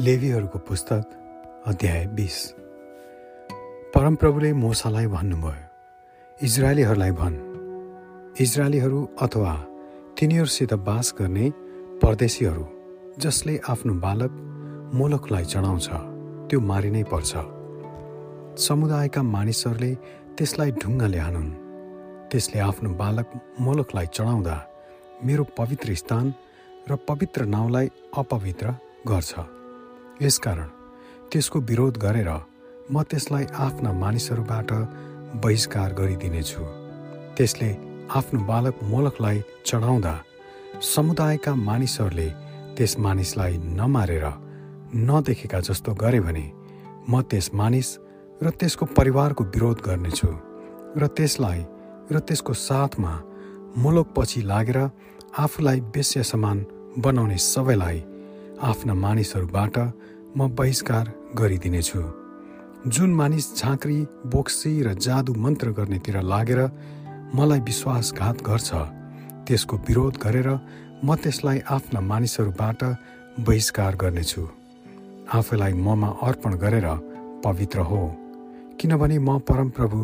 लेवीहरूको पुस्तक अध्याय बिस। परमप्रभुले मोसालाई भन्नुभयो इजरायलीहरूलाई भन्। इजरायलीहरू अथवा तिनीहरूसित बास गर्ने परदेशीहरू जसले आफ्नो बालक मोलकलाई चढाउँछ त्यो मारिनै पर्छ। समुदायका मानिसहरूले त्यसलाई ढुङ्गाले हानुन्। त्यसले आफ्नो बालक मोलकलाई चढाउँदा मेरो पवित्र स्थान र पवित्र नाउँलाई अपवित्र गर्छ। यसकारण त्यसको विरोध गरेर म त्यसलाई आफ्ना मानिसहरूबाट बहिष्कार गरिदिनेछु। त्यसले आफ्नो बालक मोलकलाई चढाउँदा समुदायका मानिसहरूले त्यस मानिसलाई नमारेर नदेखेका जस्तो गरे भने म त्यस मानिस र त्यसको परिवारको विरोध गर्नेछु र त्यसलाई र त्यसको साथमा मुलुकपछि लागेर आफूलाई बेस्य समान बनाउने सबैलाई आफ्ना मानिसहरूबाट म बहिष्कार गरिदिनेछु। जुन मानिस झाँक्री बोक्सी र जादु मन्त्र गर्नेतिर लागेर मलाई विश्वासघात गर्छ त्यसको विरोध गरेर म त्यसलाई आफ्ना मानिसहरूबाट बहिष्कार गर्नेछु। आफूलाई ममा अर्पण गरेर पवित्र हो किनभने म परमप्रभु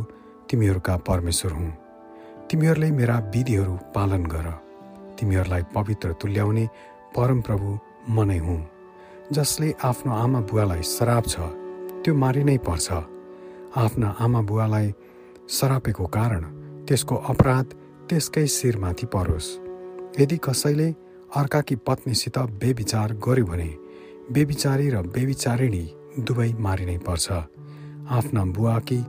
तिमीहरूका परमेश्वर हुँ। तिमीहरूले मेरा विधिहरू पालन गर। तिमीहरूलाई पवित्र तुल्याउने परमप्रभु म नै हुँ। जसले आफ्नो आमा बुवालाई श्राप छ त्यो मारिनै पर्छ। आफ्ना आमा बुवालाई सरापेको कारण त्यसको अपराध त्यसकै शिरमाथि परोस्। यदि कसैले अर्काकी पत्नीसित बेविचार गर्यो भने बेविचारी र बेविचारिणी दुवै मारिनै पर्छ। आफ्ना बुवाकी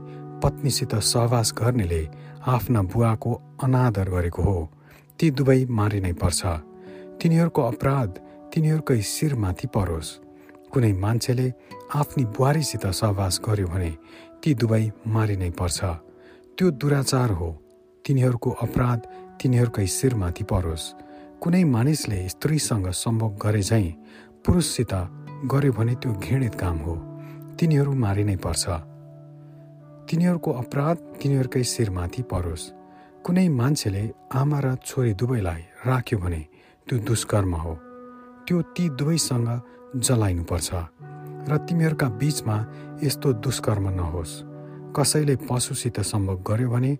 पत्नीसित सहवास गर्नेले आफ्ना बुवाको अनादर गरेको हो ती दुवै मारिनै पर्छ। तिनीहरूको अपराध तिनीहरूकै शिरमाथि परोस्। कुनै मान्छेले आफ्नी बुहारीसित सहवास गर्यो भने ती दुवै मारिनै पर्छ। त्यो दुराचार हो। तिनीहरूको अपराध तिनीहरूकै शिरमाथि परोस्। कुनै मानिसले स्त्रीसँग सम्भोग गरे झैँ पुरुषसित गर्यो भने त्यो घृणित काम हो। तिनीहरू मारिनै पर्छ। तिनीहरूको अपराध तिनीहरूकै शिरमाथि परोस्। कुनै मान्छेले आमा र छोरी दुवैलाई राख्यो भने त्यो दुष्कर्म हो। त्यो ती दुवैसँग जलाइनुपर्छ र तिमीहरूका बिचमा यस्तो दुष्कर्म नहोस्। कसैले पशुसित सम्भोग गर्यो भने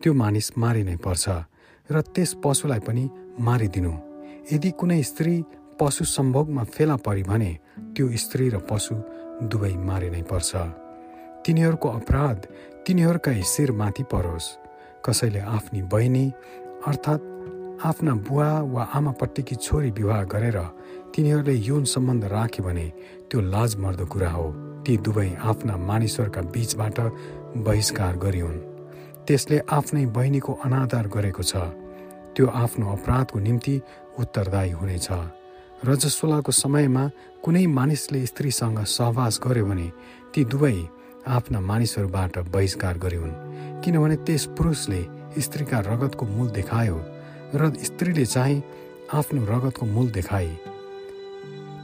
त्यो मानिस मारिनै पर्छ र त्यस पशुलाई पनि मारिदिनु। यदि कुनै स्त्री पशु सम्भोगमा फेला परी भने त्यो स्त्री र पशु दुवै मारिनै पर्छ। तिनीहरूको अपराध तिनीहरूकै शिरमाथि परोस्। कसैले आफ्नी बहिनी अर्थात् आफ्ना बुवा वा आमापट्टिकी छोरी विवाह गरेर तिनीहरूले यौन सम्बन्ध राख्यो भने त्यो लाजमर्दो कुरा हो। ती दुवै आफ्ना मानिसहरूका बीचबाट बहिष्कार गरिउन् त्यसले आफ्नै बहिनीको अनादर गरेको छ। त्यो आफ्नो अपराधको निम्ति उत्तरदायी हुनेछ। रजस्वलाको समयमा कुनै मानिसले स्त्रीसँग सहवास गर्यो भने ती दुवै आफ्ना मानिसहरूबाट बहिष्कार गरिउन् किनभने त्यस पुरुषले स्त्रीका रगतको मूल देखायो र स्त्रीले चाहिँ आफ्नो रगतको मूल देखाए।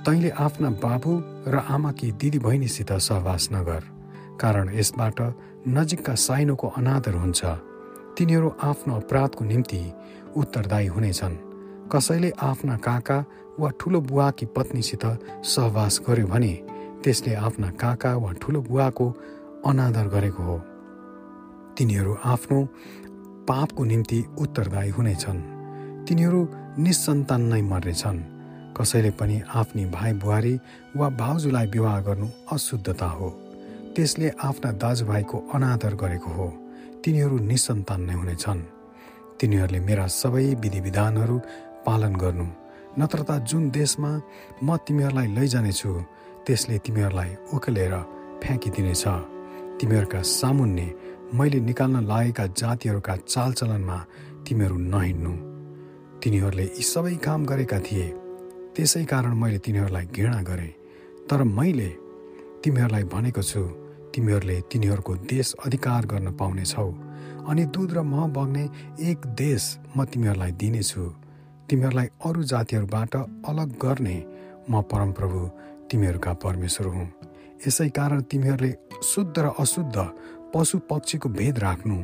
तैँले आफ्ना बाबु र आमाकी दिदी बहिनीसित सहवास नगर कारण यसबाट नजिकका साइनोको अनादर हुन्छ। तिनीहरू आफ्नो अपराधको निम्ति उत्तरदायी हुनेछन्। कसैले आफ्ना काका वा ठुलो बुवाकी पत्नीसित सहवास गर्यो भने त्यसले आफ्ना काका वा ठुलो बुवाको अनादर गरेको हो। तिनीहरू आफ्नो पापको निम्ति उत्तरदायी हुनेछन्। तिनीहरू निसन्तान नै मर्नेछन्। कसैले पनि आफ्नी भाइ बुहारी वा भाउजूलाई विवाह गर्नु अशुद्धता हो। त्यसले आफ्ना दाजुभाइको अनादर गरेको हो। तिनीहरू निसन्तान नै हुनेछन्। तिनीहरूले मेरा सबै विधि विधानहरू पालन गर्नु। नत्र त जुन देशमा म तिमीहरूलाई लैजानेछु त्यसले तिमीहरूलाई उकेलेर फ्याँकिदिनेछ। तिमीहरूका सामुन्ने मैले निकाल्न लागेका जातिहरूका चालचलनमा तिमीहरू नहिँड्नु। तिनीहरूले यी सबै काम गरेका थिए। त्यसै कारण मैले तिनीहरूलाई घृणा गरेँ। तर मैले तिमीहरूलाई भनेको छु तिमीहरूले तिनीहरूको देश अधिकार गर्न पाउनेछौ अनि दुध र मह बग्ने एक देश म तिमीहरूलाई दिनेछु। तिमीहरूलाई अरू जातिहरूबाट अलग गर्ने म परमप्रभु तिमीहरूका परमेश्वर हुँ। यसै कारण तिमीहरूले शुद्ध र अशुद्ध पशु पक्षीको भेद राख्नु।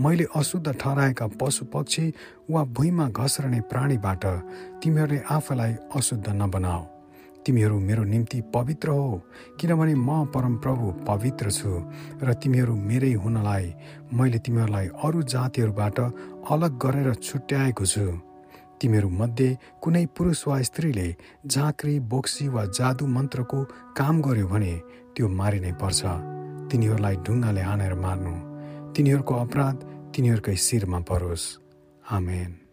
मैले अशुद्ध ठहराएका पशु पक्षी वा भुइँमा घस्रने प्राणीबाट तिमीहरूले आफूलाई अशुद्ध नबनाऊ। तिमीहरू मेरो निम्ति पवित्र हो किनभने म परमप्रभु पवित्र छु र तिमीहरू मेरै हुनलाई मैले तिमीहरूलाई अरू जातिहरूबाट अलग गरेर छुट्याएको छु। तिमीहरू मध्ये कुनै पुरुष वा स्त्रीले झाँक्री बोक्सी वा जादु मन्त्रको काम गर्यो भने त्यो मारिनै पर्छ। तिनीहरूलाई ढुङ्गाले हानेर मार्नु। तिनीहरूको अपराध तिनीहरूकै शिरमा परोस्। आमेन।